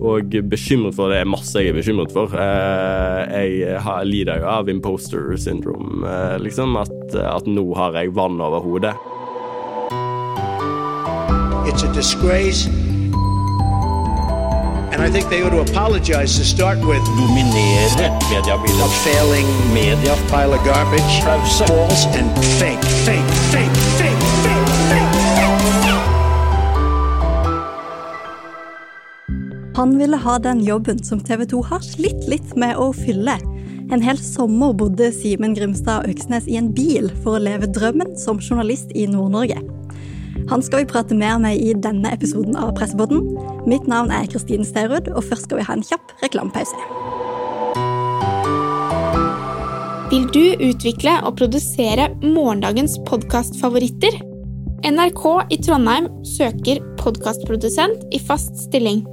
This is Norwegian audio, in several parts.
Og bekymret for det er masse jeg er bekymret for. Eh, jeg lider jo av imposter syndrome, eh, liksom. At, at nå har jeg vann over hodet. It's a disgrace. And I think they ought to apologize to start with. dominere mediebildet. A failing Media pile of garbage. False and fake, fake, fake, Han ville ha den jobben som TV 2 har slitt litt med å fylle. En hel sommer bodde Simen Grimstad Øksnes i en bil for å leve drømmen som journalist i Nord-Norge. Han skal vi prate mer med i denne episoden av Pressepodden. Mitt navn er Kristine Steirud, og først skal vi ha en kjapp reklamepause. Vil du utvikle og produsere morgendagens podkastfavoritter? NRK i Trondheim søker podkastprodusent i fast stilling.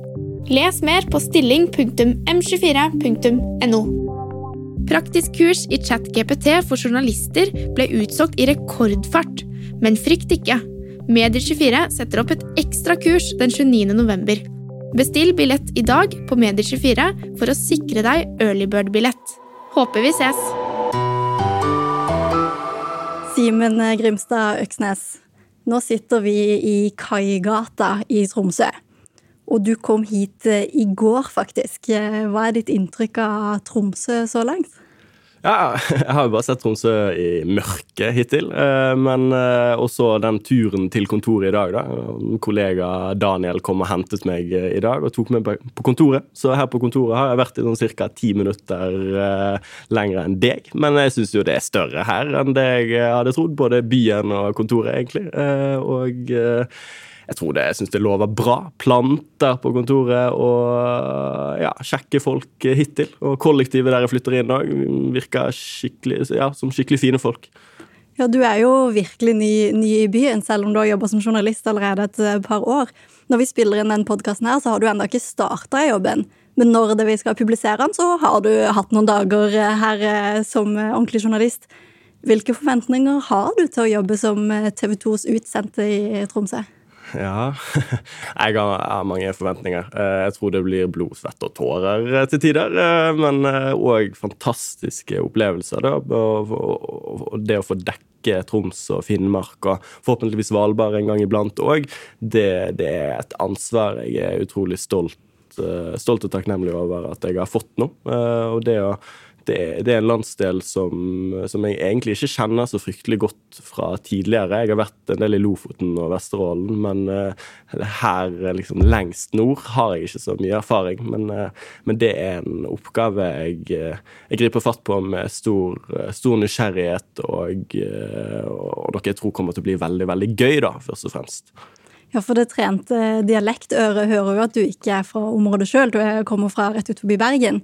Les mer på stilling.m24.no. Praktisk kurs i ChatGPT for journalister ble utsolgt i rekordfart, men frykt ikke. Medier24 setter opp et ekstra kurs den 29. november. Bestill billett i dag på Medier24 for å sikre deg earlybird-billett. Håper vi ses! Simen Grimstad Øksnes, nå sitter vi i Kaigata i Tromsø. Og du kom hit eh, i går, faktisk. Eh, Hva er ditt inntrykk av Tromsø så langt? Ja, jeg har jo bare sett Tromsø i mørket hittil. eh, Men også den turen til kontoret i dag, da. Kollega Daniel kom og hentet meg i dag og tok meg på kontoret. Så her på kontoret har jeg vært i sånn ca. ti minutter lenger enn deg. Men jeg syns jo det er større her enn det jeg hadde trodd. Både byen og kontoret, egentlig. Og jeg tror det, jeg synes det lover bra. Planter på kontoret og ja, kjekke folk hittil. Og kollektivet der jeg flytter inn òg, virker skikkelig, ja, som skikkelig fine folk. Ja, Du er jo virkelig ny, ny i byen, selv om du har jobba som journalist allerede et eh, par år. Når vi spiller inn den podkasten her, så har du ennå ikke starta i jobben. Men når det vi skal publisere den, så har du hatt noen dager eh, her eh, som ordentlig journalist. Hvilke forventninger har du til å jobbe som TV 2s utsendte i Tromsø? Ja Jeg har, mange forventninger. Eh, Jeg tror det blir blod, svett og tårer eh, til tider. eh, Men òg fantastiske opplevelser. Da. Det å få dekke Troms og Finnmark og forhåpentligvis Svalbard en gang iblant òg, det, det er et ansvar jeg er utrolig stolt, stolt og takknemlig over at jeg har fått nå. Og det å det, det er en landsdel som, som jeg egentlig ikke kjenner så fryktelig godt fra tidligere. Jeg har vært en del i Lofoten og Vesterålen, men uh, her eh, liksom lengst nord har jeg ikke så mye erfaring. Men, uh, men det er en oppgave jeg, jeg griper fatt på med stor, stor nysgjerrighet, og, uh, og noe jeg tror kommer til å bli veldig, veldig gøy, da, først og fremst. Ja, for det trente dialektøret hører jo at du ikke er fra området sjøl, du er- kommer fra rett ut forbi Bergen.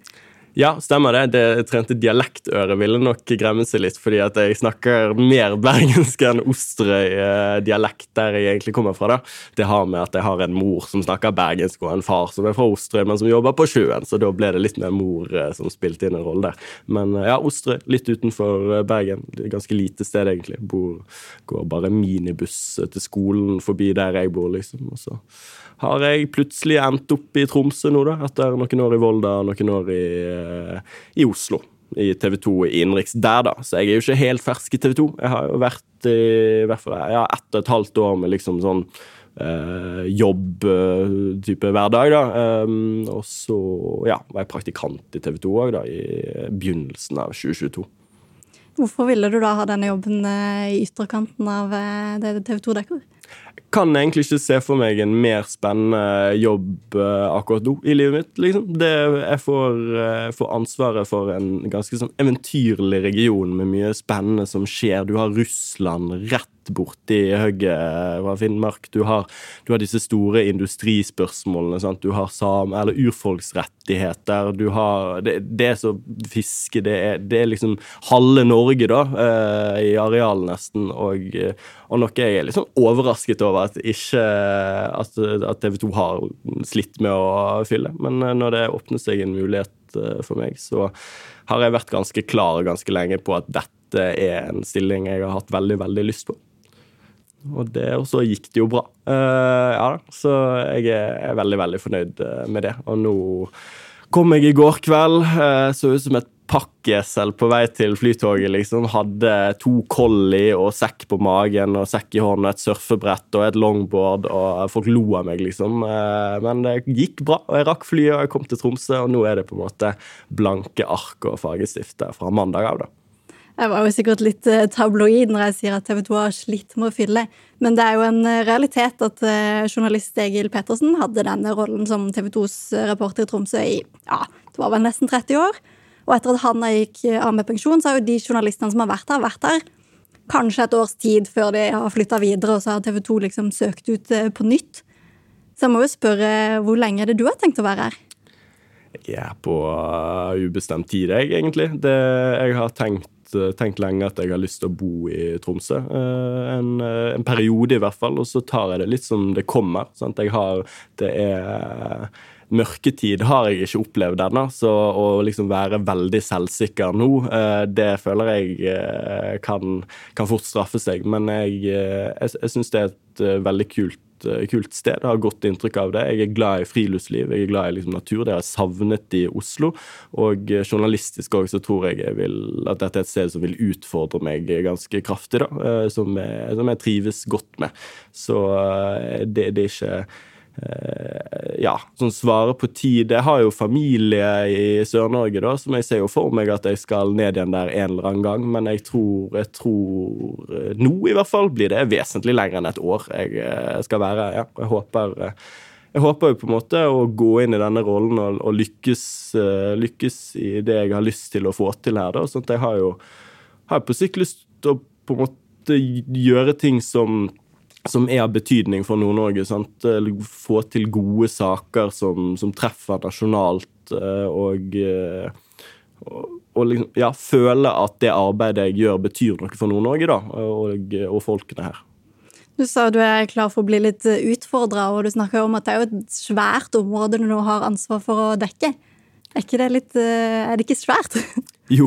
Ja, stemmer det. Det trente dialektøret ville nok gremme seg litt, fordi at jeg snakker mer bergensk enn Osterøy-dialekt, der jeg egentlig kommer fra. da. Det har med at jeg har en mor som snakker bergensk, og en far som er fra Osterøy, men som jobber på sjøen, så da ble det litt mer mor eh, som spilte inn en rolle der. Men eh, ja, Osterøy, litt utenfor eh, Bergen. Det er ganske lite sted, egentlig. Bor, går bare minibuss eh, til skolen forbi der jeg bor, liksom. Og så har jeg plutselig endt opp i Tromsø nå, da, etter noen år i Volda og noen år i, eh, i Oslo. I TV 2 i innenriks der, da. Så jeg er jo ikke helt fersk i TV 2. Jeg har jo vært i, hvert fall ja, ett og et halvt år med liksom sånn eh, jobb-type hverdag, da. Um, og så ja, var jeg praktikant i TV 2 òg, da, i begynnelsen av 2022. Hvorfor ville du da ha denne jobben eh, i ytterkanten av eh, det TV 2 dekker? Kan egentlig ikke se for meg en mer spennende jobb eh, akkurat nå i livet mitt. liksom. Det, jeg får, eh, får ansvaret for en ganske sånn eventyrlig region med mye spennende som skjer. Du har Russland rett borti hugget fra Finnmark. Du har, du har disse store industrispørsmålene. Sant? Du har sam, eller urfolksrettigheter. Du har Det, det som fiske Det er, det er liksom halve Norge, da, eh, i areal nesten. Og, eh, og noe jeg er litt sånn overrasket over at ikke at, at TV 2 har slitt med å fylle. Men eh, når det åpner seg en mulighet for meg, så har jeg vært ganske klar ganske lenge på at dette er en stilling jeg har hatt veldig, veldig lyst på. Og, det, og så gikk det jo bra. Uh, ja, så jeg er, veldig, veldig fornøyd eh, med det. Og nå kom jeg i går kveld, Uh, så ut som et pakkesel på vei til flytoget, liksom. Hadde to collie og sekk på magen og sekk i hånden, et surfebrett og et longboard, og folk lo av meg, liksom. Uh, Men det gikk bra, og jeg rakk flyet, og jeg kom til Tromsø, og nå er det på en måte blanke ark og fargestifter fra mandag av, da. Jeg var jo sikkert litt eh, tabloid når jeg sier at TV 2 har slitt med å fylle, men det er jo en eh, realitet at eh, journalist Egil Pettersen hadde denne rollen som TV 2s reporter i Tromsø i ja, det var vel nesten 30 år. Og etter at han gikk av med pensjon, så har jo de journalistene som har vært der, vært der kanskje et års tid før de har flytta videre, og så har TV 2 liksom søkt ut på nytt. Så jeg må jo spørre, hvor lenge er det du har tenkt å være her? Jeg er på ubestemt tid, jeg, egentlig. Det, jeg har tenkt, tenkt lenge at jeg har lyst til å bo i Tromsø. Uh, en, uh, en periode, i hvert fall. Og så tar jeg det litt som det kommer. Sant? Jeg har Det er Mørketid har jeg ikke opplevd ennå, så å liksom være veldig selvsikker nå, det føler jeg kan, kan, fort straffe seg. Men jeg, jeg, jeg syns det er et veldig kult kult sted. Jeg har godt inntrykk av det. Jeg er glad i friluftsliv, jeg er glad i liksom, natur. Det har jeg savnet i Oslo. Og journalistisk òg så tror jeg, jeg vil, at dette er et sted som vil utfordre meg ganske kraftig. da, Som jeg, som jeg trives godt med. Så det, det er ikke ja, som svarer på tid. Jeg har jo familie i Sør-Norge, da, som jeg ser jo for meg at jeg skal ned igjen der en eller annen gang. Men jeg tror, jeg tror nå i hvert fall blir det vesentlig lenger enn et år jeg skal være. Ja, jeg håper jeg håper jo på en måte å gå inn i denne rollen og, og lykkes, lykkes, i det jeg har lyst til å få til her. da, sånn at Jeg har jo har på sikt lyst til å på en måte gjøre ting som som er av betydning for Nord-Norge. Få til gode saker som, som treffer nasjonalt, og, og, og liksom, ja, føle at det arbeidet jeg gjør, betyr noe for Nord-Norge og, og, folkene her. Du sa du er klar for å bli litt utfordra, og du snakker om at det er jo et svært område du nå har ansvar for å dekke. Er, ikke det litt, er det ikke svært? Jo,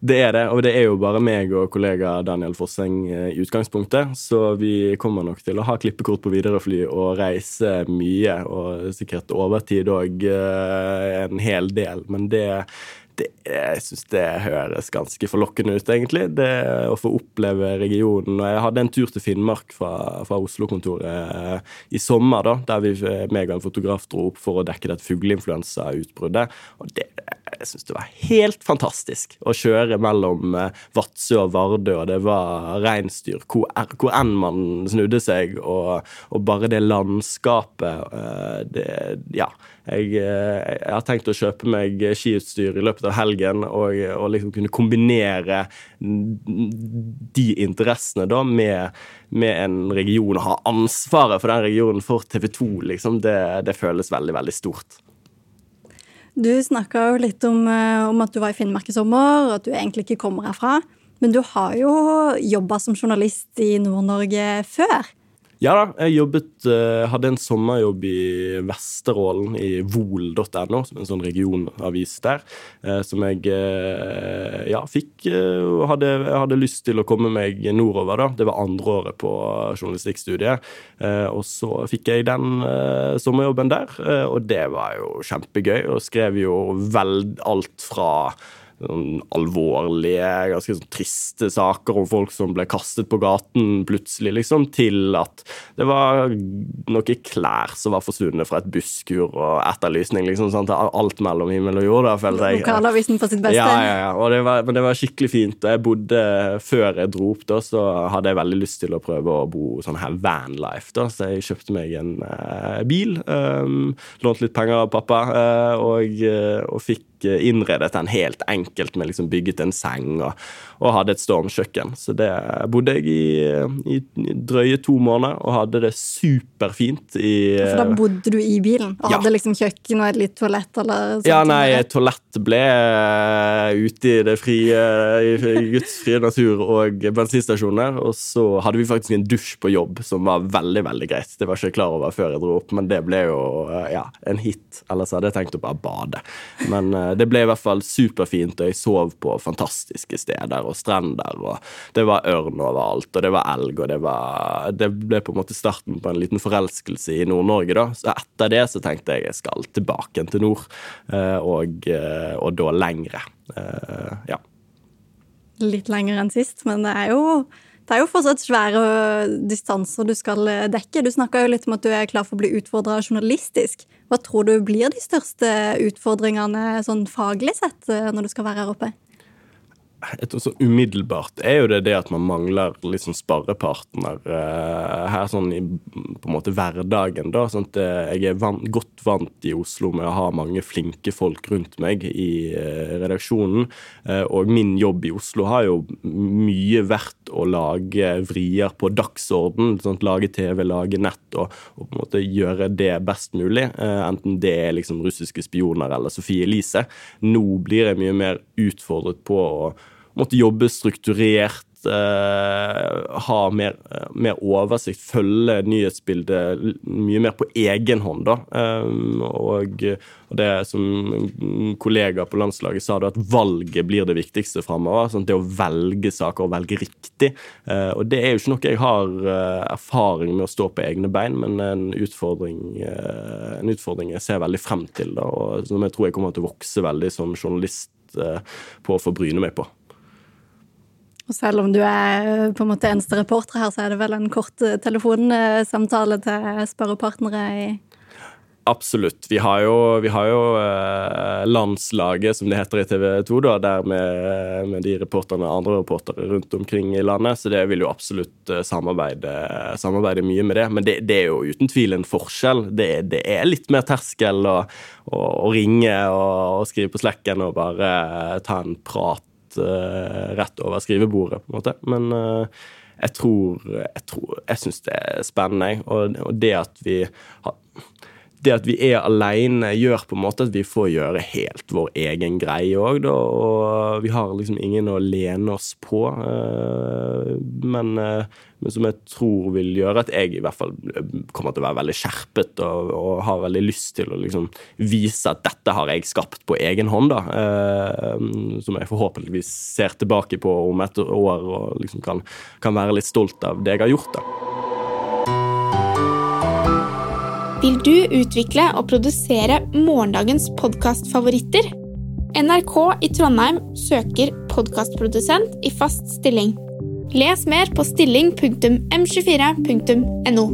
det er det. Og det er jo bare meg og kollega Daniel Fosseng i utgangspunktet. Så vi kommer nok til å ha klippekort på Widerøe-fly og reise mye. Og sikkert overtid òg en hel del. Men det, det jeg syns det høres ganske forlokkende ut, egentlig. Det å få oppleve regionen. Og jeg hadde en tur til Finnmark fra, fra Oslo-kontoret i sommer, da, der vi, meg og en fotograf dro opp for å dekke dette fugleinfluensautbruddet. Og det, jeg syns det var helt fantastisk å kjøre mellom Vadsø og Vardø, og det var reinsdyr hvor, hvor enn man snudde seg, og, og bare det landskapet det, Ja. Jeg, jeg, har tenkt å kjøpe meg skiutstyr i løpet av helgen og, og liksom kunne kombinere de interessene da med, med en region og ha ansvaret for den regionen for TV 2. Liksom, det, det føles veldig, veldig stort. Du snakka jo litt om, om, at du var i Finnmark i sommer, og at du egentlig ikke kommer herfra. Men du har jo jobba som journalist i Nord-Norge før. Ja da, jeg jobbet, hadde en sommerjobb i Vesterålen, i vol.no, som er en sånn regionavis der. Som jeg ja, fikk og hadde, hadde, lyst til å komme meg nordover. da. Det var andreåret på journalistikkstudiet. Og så fikk jeg den sommerjobben der, og det var jo kjempegøy. Og skrev jo vel alt fra sånn alvorlige, ganske sånn triste saker om folk som ble kastet på gaten plutselig, liksom, til at det var noen klær som var forsvunnet fra et busskur og etterlysning. liksom, sant? Alt mellom himmel og jord. da, følte jeg. Lokalavisen på sitt beste. Ja, ja, ja. Det var, men det var skikkelig fint. og jeg bodde, Før jeg dro opp, da, så hadde jeg veldig lyst til å prøve å bo sånn her vanlife. da, Så jeg kjøpte meg en uh, bil. Um, lånte litt penger av pappa uh, og, uh, og fikk innredet den helt enkelt med liksom bygget en seng og, og hadde et stormkjøkken. Så det bodde jeg i, i, drøye to måneder og hadde det superfint i For da bodde du i bilen og ja. hadde liksom kjøkken og et litt toalett? eller sånt? Ja, nei, toalett ble ute i det frie, i Guds frie natur og bensinstasjoner. Og så hadde vi faktisk en dusj på jobb som var veldig, veldig greit. Det var ikke jeg klar over før jeg dro opp, men det ble jo ja, en hit. Ellers hadde jeg tenkt å bare bade. Men det ble i hvert fall superfint, og jeg sov på fantastiske steder. Og strender, og det var ørn overalt, og det var elg, og det var Det ble på en måte starten på en liten forelskelse i Nord-Norge, da. Så etter det så tenkte jeg jeg skal tilbake til nord, eh, og, eh, og da lengre. Eh, ja. Litt lenger enn sist, men det er jo det er jo fortsatt svære distanser du skal dekke. Du snakka jo litt om at du er klar for å bli utfordra journalistisk. Hva tror du blir de største utfordringene sånn faglig sett når du skal være her oppe? Jeg tror så umiddelbart er jo det det at man mangler liksom sparrepartner uh, her sånn i på en måte hverdagen. da, sånn at eh, Jeg er vant, godt vant i Oslo med å ha mange flinke folk rundt meg i uh, redaksjonen. Uh, og min jobb i Oslo har jo mye vært å lage vrier på dagsorden. Sånn, lage TV, lage nett og, og, på en måte gjøre det best mulig. Eh, enten det er liksom russiske spioner eller Sofie Elise. Nå blir jeg mye mer utfordret på å måtte jobbe strukturert, eh, ha mer, mer, oversikt, følge nyhetsbildet mye mer på egen hånd. da. Um, og, og, det som en kollega på landslaget sa, da, at valget blir det viktigste framover. Sånn, det å velge saker og velge riktig. Uh, og det er jo ikke noe jeg har uh, erfaring med å stå på egne bein, men en utfordring, uh, en utfordring jeg ser veldig frem til, da, og som jeg tror jeg kommer til å vokse veldig som journalist på å få bryne meg på. Og selv om du er på en måte eneste reporter her, så er det vel en kort telefonsamtale til spørrepartnere i Absolutt. Vi har jo, vi har jo eh, landslaget, som det heter i TV 2, da, der med, med de reporterne, andre reportere rundt omkring i landet. Så det vil jo absolutt eh, samarbeide, samarbeide, mye med det. Men det, det, er jo uten tvil en forskjell. Det, det er litt mer terskel å, å, ringe og, og, skrive på slekken og bare ta en prat rett over skrivebordet, på en måte. Men uh, jeg tror Jeg, tror, jeg syns det er spennende, og, og det at vi har det at vi er alene, gjør på en måte at vi får gjøre helt vår egen greie òg. Og vi har liksom ingen å lene oss på. Eh, men, eh, men, som jeg tror vil gjøre at jeg i hvert fall kommer til å være veldig skjerpet og, og har veldig lyst til å liksom vise at dette har jeg skapt på egen hånd, da. Eh, som jeg forhåpentligvis ser tilbake på om et år og liksom kan, kan være litt stolt av det jeg har gjort. da. Vil du utvikle og produsere morgendagens podkastfavoritter? NRK i Trondheim søker podkastprodusent i fast stilling. Les mer på stilling.m24.no.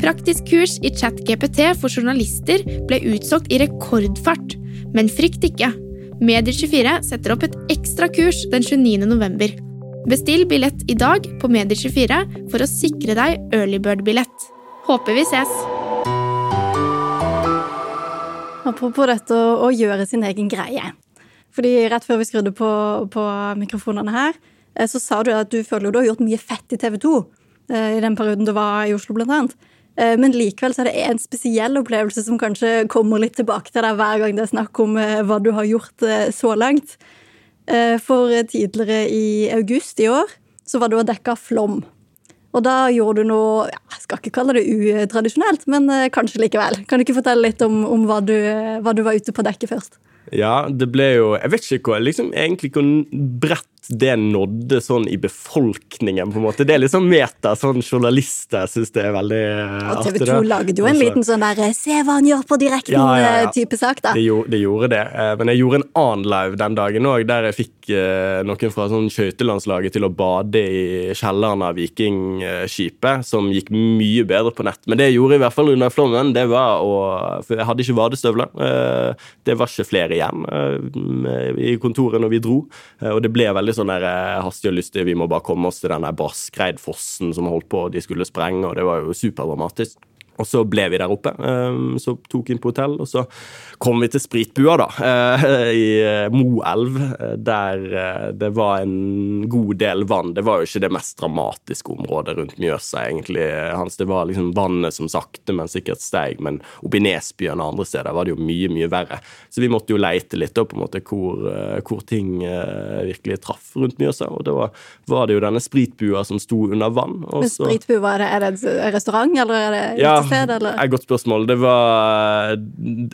Praktisk kurs i ChatGPT for journalister ble utsolgt i rekordfart, men frykt ikke. Medier24 setter opp et ekstra kurs den 29. november. Bestill billett i dag på Medier24 for å sikre deg earlybird-billett. Håper vi ses! Apropos dette å, gjøre sin egen greie. Fordi Rett før vi skrudde på, på mikrofonene her, eh, så sa du at du føler du har gjort mye fett i TV 2 eh, i den perioden du var i Oslo, blant annet. Eh, men likevel så er det en spesiell opplevelse som kanskje kommer litt tilbake til deg hver gang det er snakk om hva du har gjort så langt. For tidligere i august i år så var du og dekka flom. Og da gjorde du noe Jeg skal ikke kalle det utradisjonelt, men eh, kanskje likevel. Kan du ikke fortelle litt om, om hva, du, hva, du, var ute på dekket først? Ja, det ble jo Jeg vet ikke hva, liksom, egentlig hvor bredt det nådde sånn i befolkningen, på en måte. Det er sånn meta. Sånn journalister syns det er veldig artig. Og TV 2 lagde jo en altså, liten sånn der 'se hva han gjør på direkten'-type ja, ja, ja. sak, da. Det gjorde, det gjorde, det. Men jeg gjorde en annen live den dagen òg, der jeg fikk noen fra sånn skøytelandslaget til å bade i kjelleren av Vikingskipet, som gikk mye bedre på nett. Men det jeg gjorde i hvert fall under flommen, det var å For jeg hadde ikke vadestøvler. Det var ikke flere igjen i kontoret når vi dro, og det ble veldig sånn der eh, hastig og lystig. Vi må bare komme oss til den Braskreidfossen som holdt på, de skulle sprenge, og det var jo superdramatisk. Og så ble vi der oppe. Ehm, så tok inn på hotell, og så kom vi til Spritbua, da, eh, i eh, Moelv, der det var en god del vann. Det var jo ikke det mest dramatiske området rundt Mjøsa, egentlig. Hans, det var liksom vannet som sakte, men sikkert steig. Men oppe i Nesbyen og andre steder var det jo mye, mye verre. Så vi måtte jo leite litt da, på en måte hvor, hvor ting virkelig traff rundt Mjøsa. Og da var, var det jo denne spritbua som sto under vann. Men spritbua, er det, er det en restaurant, eller er det Ja, sted, eller? et godt spørsmål. Det var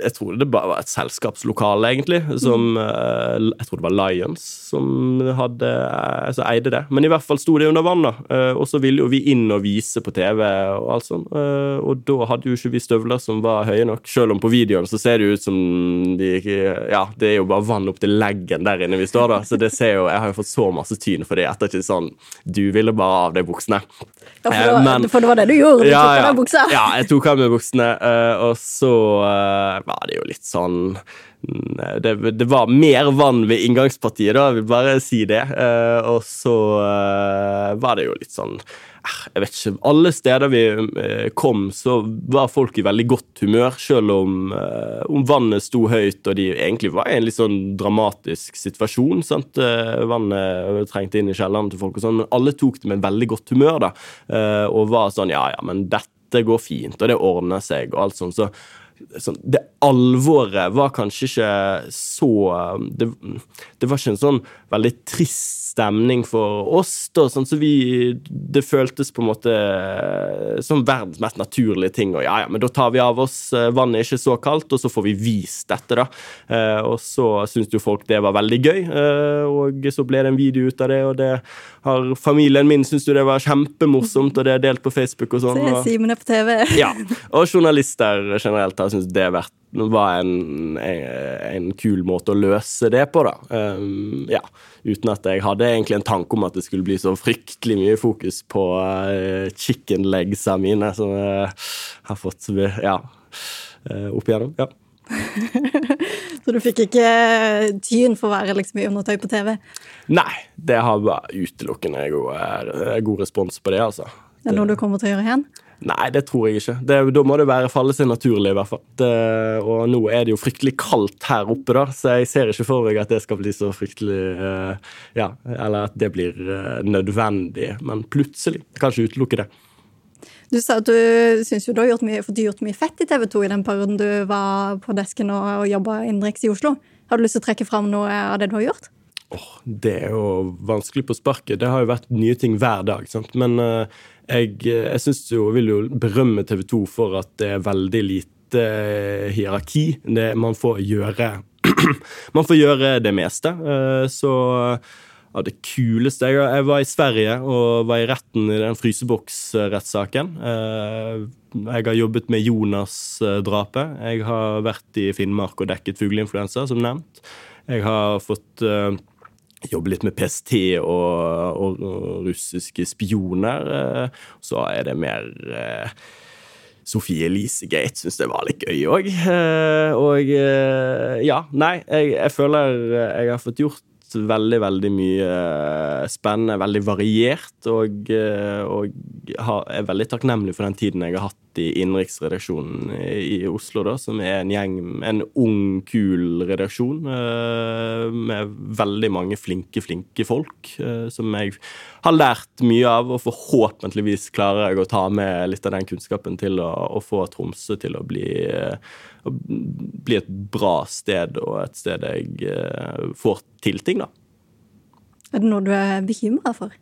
Jeg tror det bare var et selskapslokale, egentlig. Som mm. Jeg tror det var Lions som hadde altså, eide det. Men i hvert fall sto det under vann, da. Eh, Og så ville jo vi inn og vise på TV og alt sånt. Eh, Og da hadde jo ikke vi støvler som var høye nok. Selv om på videoen så ser det ut som de ikke Ja, det er jo bare vann opp til leggen der inne vi står, da. Så det ser jo Jeg har jo fått så masse tyn for det etter ettertid. Sånn Du ville bare av deg buksene. Ja, for, Eh, det var, men- for det var det du gjorde? Du deg buksa? ja, jeg tok av meg buksene, eh, og så eh, var det jo litt sånn mm, det, det var mer vann ved inngangspartiet, da, jeg vil bare si det. Eh, og så var det jo litt sånn Jeg vet ikke Alle steder vi kom, så var folk i veldig godt humør, selv om, om vannet sto høyt og de egentlig var i en litt sånn dramatisk situasjon. sant? Vannet trengte inn i kjelleren til folk, og sånn, men alle tok det med veldig godt humør. da, Og var sånn Ja, ja, men dette går fint, og det ordner seg, og alt sånt. Så sånn, det alvoret var kanskje ikke så det, det var ikke en sånn veldig trist stemning for oss, da, sånn så vi Det føltes på en måte som verdens mest naturlige ting. Og ja, ja, men da tar vi av oss, eh, vannet er ikke så kaldt, og så får vi vist dette, da. Eh, og så syntes jo folk det var veldig gøy, eh, og så ble det en video ut av det, og det har familien min syntes jo det var kjempemorsomt, og det er delt på Facebook og sånn. Se Simen er på TV. ja, og journalister generelt har syntes det vært, var en, en, en kul måte å løse det på, da. Um, ja, uten at jeg hadde egentlig en tanke om at det skulle bli så fryktelig mye fokus på uh, chicken legsa mine, som jeg har fått ja, uh, opp igjennom. Ja. Så du fikk ikke tyn for å være liksom i undertøy på TV? Nei, det har vært utelukkende god, eh, god respons på det, altså. Det er noe du kommer til å gjøre igjen? Nei, det tror jeg ikke. Det, da må det være falle seg naturlig, i hvert fall. Det, og nå er det jo fryktelig kaldt her oppe, da, så jeg ser ikke for meg at det skal bli så fryktelig uh, Ja, eller at det blir uh, nødvendig. Men plutselig. Kan ikke utelukke det. Du sa at du syns du har gjort mye, fått gjort mye fett i TV 2 i den perioden du var på desken og, og jobba innenriks i Oslo. Har du lyst til å trekke fram noe av det du har gjort? Åh, det er jo vanskelig på sparket. Det har jo vært nye ting hver dag. sant? Men eh, jeg, jeg synes jo, vil jo berømme TV 2 for at det er veldig lite eh, hierarki. Det, man får gjøre Man får gjøre det meste. Eh, så ja, det kuleste jeg, jeg var i Sverige og var i retten i den fryseboksrettssaken. Eh, Jeg har jobbet med Jonas-drapet. Jeg har vært i Finnmark og dekket fugleinfluensa, som nevnt. Jeg har fått eh, jobbe litt med PST og, og, og russiske spioner. eh, Så er det mer eh, Sofie Elise-gate syns det var litt gøy òg. Og eh, ja, nei, jeg, jeg føler jeg har fått gjort veldig, veldig mye spennende, veldig variert, og, og er veldig takknemlig for den tiden jeg har hatt i innenriksredaksjonen i Oslo, da, som er en gjeng, en ung, kul redaksjon eh, med veldig mange flinke, flinke folk, eh, som jeg har lært mye av, og forhåpentligvis klarer jeg å ta med litt av den kunnskapen til å, å få Tromsø til å bli, eh, å bli et bra sted, og et sted jeg får til ting, da. Er det noe du er bekymra for?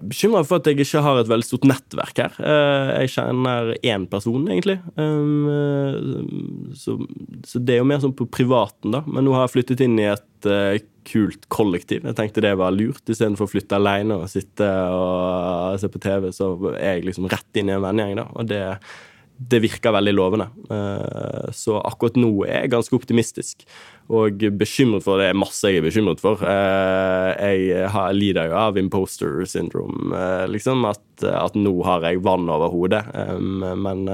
Bekymra for at jeg ikke har et veldig stort nettverk her. Eh, Jeg kjenner én person, egentlig. Um, eh, Så, så det er jo mer sånn på privaten, da. Men nå har jeg flyttet inn i et eh, kult kollektiv. Jeg tenkte det var lurt, istedenfor å flytte alene og sitte og se på TV, så er jeg liksom rett inn i en vennegjeng, da. Og det, det virker veldig lovende. Eh, Så akkurat nå er jeg ganske optimistisk. Og bekymret for det er masse jeg er bekymret for. Eh, Jeg lider jo av imposter syndrome, eh, liksom. At, at nå har jeg vann over hodet. Men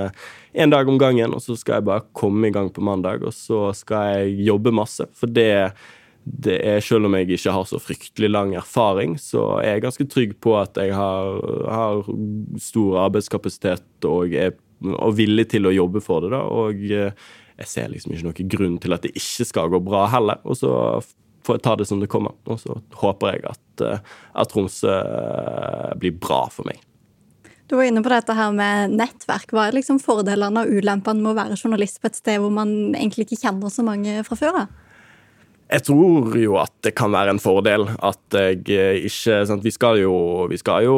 en dag om gangen, og så skal jeg bare komme i gang på mandag. Og så skal jeg jobbe masse. For det det er, Selv om jeg ikke har så fryktelig lang erfaring, så er jeg ganske trygg på at jeg har, har stor arbeidskapasitet og er og villig til å jobbe for det. da, Og eh, jeg ser liksom ikke noen grunn til at det ikke skal gå bra heller. Og så får jeg ta det som det kommer. Og så håper jeg at, eh, at Tromsø eh, blir bra for meg. Du var inne på dette her med nettverk. Hva er liksom fordelene og ulempene med å være journalist på et sted hvor man egentlig ikke kjenner så mange fra før av? Jeg tror jo at det kan være en fordel at jeg eh, ikke sant? Vi skal jo, vi skal jo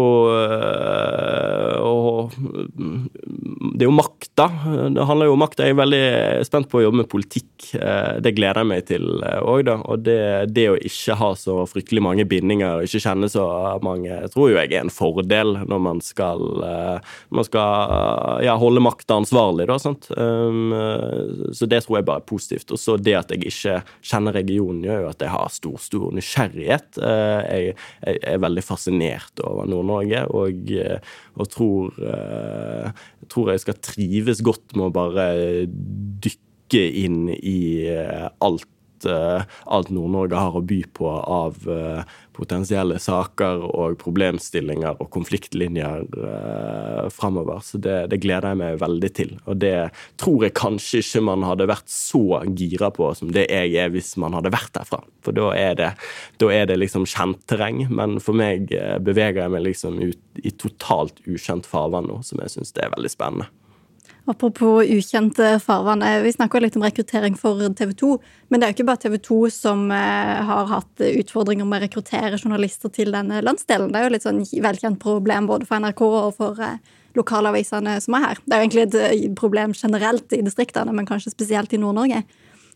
og, Det er jo makt, da. Det handler jo om makt. Jeg er veldig spent på å jobbe med politikk. Eh, Det gleder jeg meg til òg, da. Og det, det å ikke ha så fryktelig mange bindinger, og ikke kjenne så mange, tror jo jeg er en fordel når man skal, når man skal ja, holde makta ansvarlig, da. Sant? Um, så det tror jeg bare er positivt. Og så det at jeg ikke kjenner regionen gjør jo at jeg har stor, stor nysgjerrighet. Eh, Jeg, er veldig fascinert over Nord-Norge og, eh, og tror, eh, tror jeg skal trives godt med å bare dykke inn i eh, alt eh, alt Nord-Norge har å by på av eh, potensielle saker og problemstillinger og konfliktlinjer uh, framover. Så det, det gleder jeg meg veldig til. Og det tror jeg kanskje ikke man hadde vært så gira på som det jeg er hvis man hadde vært derfra. For da er det, da er det liksom kjent terreng. Men for meg eh, beveger jeg meg liksom ut i totalt ukjent farvann nå, som jeg syns er veldig spennende. Apropos ukjente farvann. eh, Vi snakka litt om rekruttering for TV 2. Men det er jo ikke bare TV 2 som eh, har hatt utfordringer med å rekruttere journalister til denne landsdelen. Det er jo litt sånn velkjent problem både for NRK og for eh, lokalavisene som er her. Det er jo egentlig et problem generelt i distriktene, men kanskje spesielt i Nord-Norge.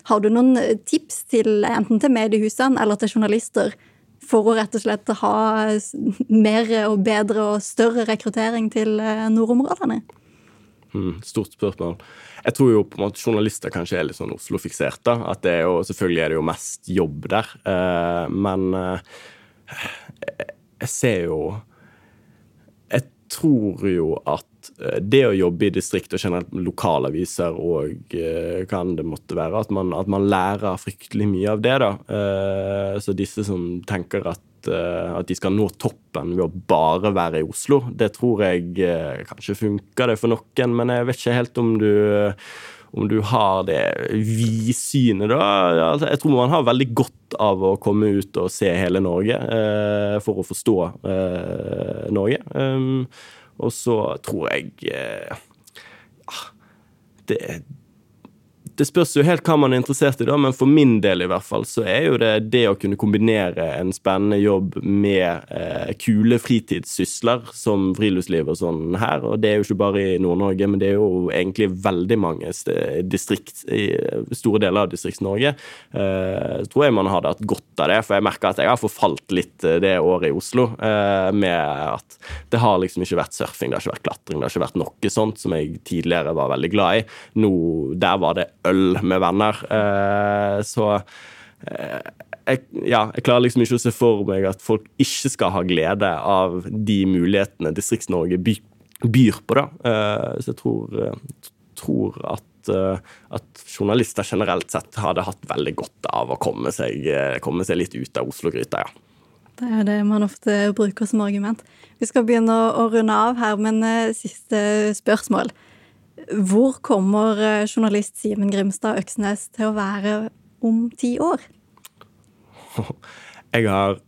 Har du noen tips til enten til mediehusene eller til journalister for å rett og slett ha mer og bedre og større rekruttering til nordområdene? Mm, stort spørsmål. Jeg tror jo på en måte journalister kanskje er litt sånn Oslo-fiksert. da, at det er jo, Selvfølgelig er det jo mest jobb der, eh, men eh, jeg ser jo Jeg tror jo at det å jobbe i distrikt og generelt lokalaviser og eh, kan det måtte være, at man, at man lærer fryktelig mye av det. da. Eh, så disse som tenker at eh, at de skal nå toppen ved å bare være i Oslo. Det tror jeg eh, kanskje funker det for noen, men jeg vet ikke helt om du om du har det vidsynet, da. Altså, jeg tror man har veldig godt av å komme ut og se hele Norge eh, for å forstå eh, Norge. Og så tror jeg eh, ah, det, det spørs jo helt hva man er interessert i, da, men for min del i hvert fall, så er jo det det å kunne kombinere en spennende jobb med eh, kule fritidssysler som friluftsliv og sånn her. Og det er jo ikke bare i Nord-Norge, men det er jo egentlig veldig mange distrikt, i store deler av Distrikts-Norge. Eh, tror jeg man hadde hatt godt av det, for jeg merker at jeg har forfalt litt eh, det året i Oslo eh, med at det har liksom ikke vært surfing, det har ikke vært klatring, det har ikke vært noe sånt som jeg tidligere var veldig glad i. Nå, der var det øl med venner. Eh, så eh, jeg, ja, jeg klarer liksom ikke å se for meg at folk ikke skal ha glede av de mulighetene Distrikts-Norge by, byr på. da. Eh, så jeg tror, tror at, at journalister generelt sett hadde hatt veldig godt av å komme seg, komme seg litt ut av Oslo-gryta, ja. Det er det man ofte bruker som argument. Vi skal begynne å, runde av her, men siste spørsmål. Hvor kommer eh, journalist Simen Grimstad Øksnes til å være om ti år? jeg har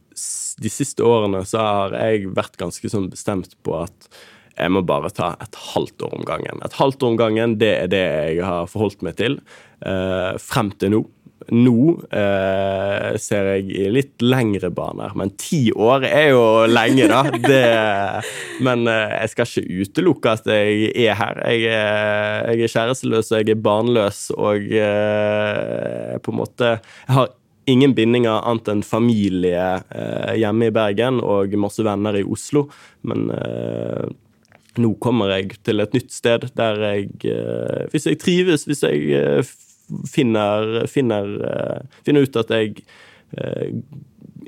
De siste årene så har jeg vært ganske sånn bestemt på at jeg må bare ta et halvt år om gangen. Et halvt år om gangen, det er det jeg har forholdt meg til eh, frem til nå. Nå eh, ser jeg i litt lengre baner, men ti år er jo lenge, da. Det, men eh, jeg skal ikke utelukke at jeg er her. Jeg er, jeg er kjæresteløs, og jeg er barnløs, og eh, på en måte Jeg har ingen bindinger annet enn familie eh, hjemme i Bergen og masse venner i Oslo. Men eh, nå kommer jeg til et nytt sted der jeg eh, Hvis jeg trives, hvis jeg eh, finner, finner, eh, finner ut at jeg eh,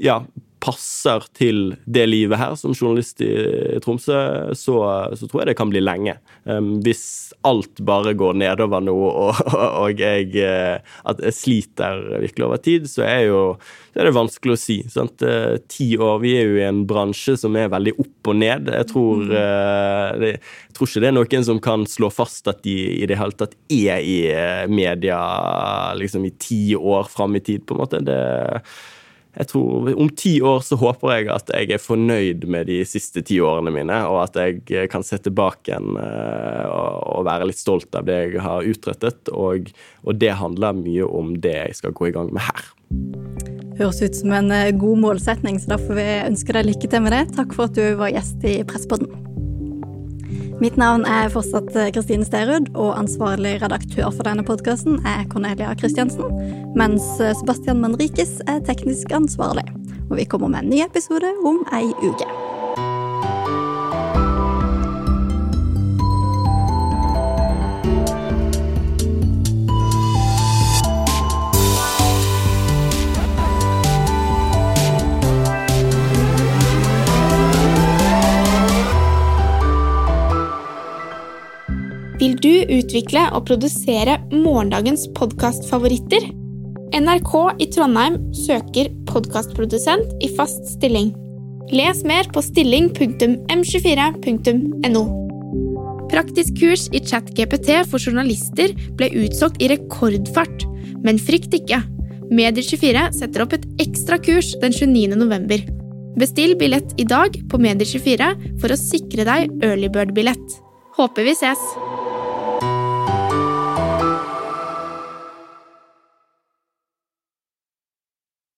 ja, passer til det livet her som journalist i Tromsø, så, så tror jeg det kan bli lenge. Um, hvis alt bare går nedover nå, og, og jeg, eh, jeg sliter virkelig over tid, så er, jo, så er det vanskelig å si. Sant? Eh, Ti år, vi er jo i en bransje som er veldig opp og ned. Jeg tror, eh, det, jeg tror ikke det er noen som kan slå fast at de i det hele tatt er i media liksom i ti år fram i tid, på en måte. Det jeg tror Om ti år så håper jeg at jeg er fornøyd med de siste ti årene mine, og at jeg kan se tilbake igjen eh, og være litt stolt av det jeg har utrettet. Og, og det handler mye om det jeg skal gå i gang med her. Høres ut som en eh, god målsetning, så da får vi ønske deg lykke til med det. Takk for at du var gjest i Presspodden. Mitt navn er fortsatt eh, Kristine Sterud, og ansvarlig redaktør for denne podkasten er Cornelia Christiansen, mens eh, Sebastian Manrikes er teknisk ansvarlig. Og vi kommer med en ny episode om ei uke. Utvikle og produsere morgendagens podkastfavoritter? NRK i Trondheim søker podkastprodusent i fast stilling. Les mer på stilling.m24.no. Praktisk kurs i ChatGPT for journalister ble utsolgt i rekordfart, men frykt ikke. Medier24 setter opp et ekstra kurs den 29. november. Bestill billett i dag på Medier24 for å sikre deg earlybird-billett. Håper vi ses!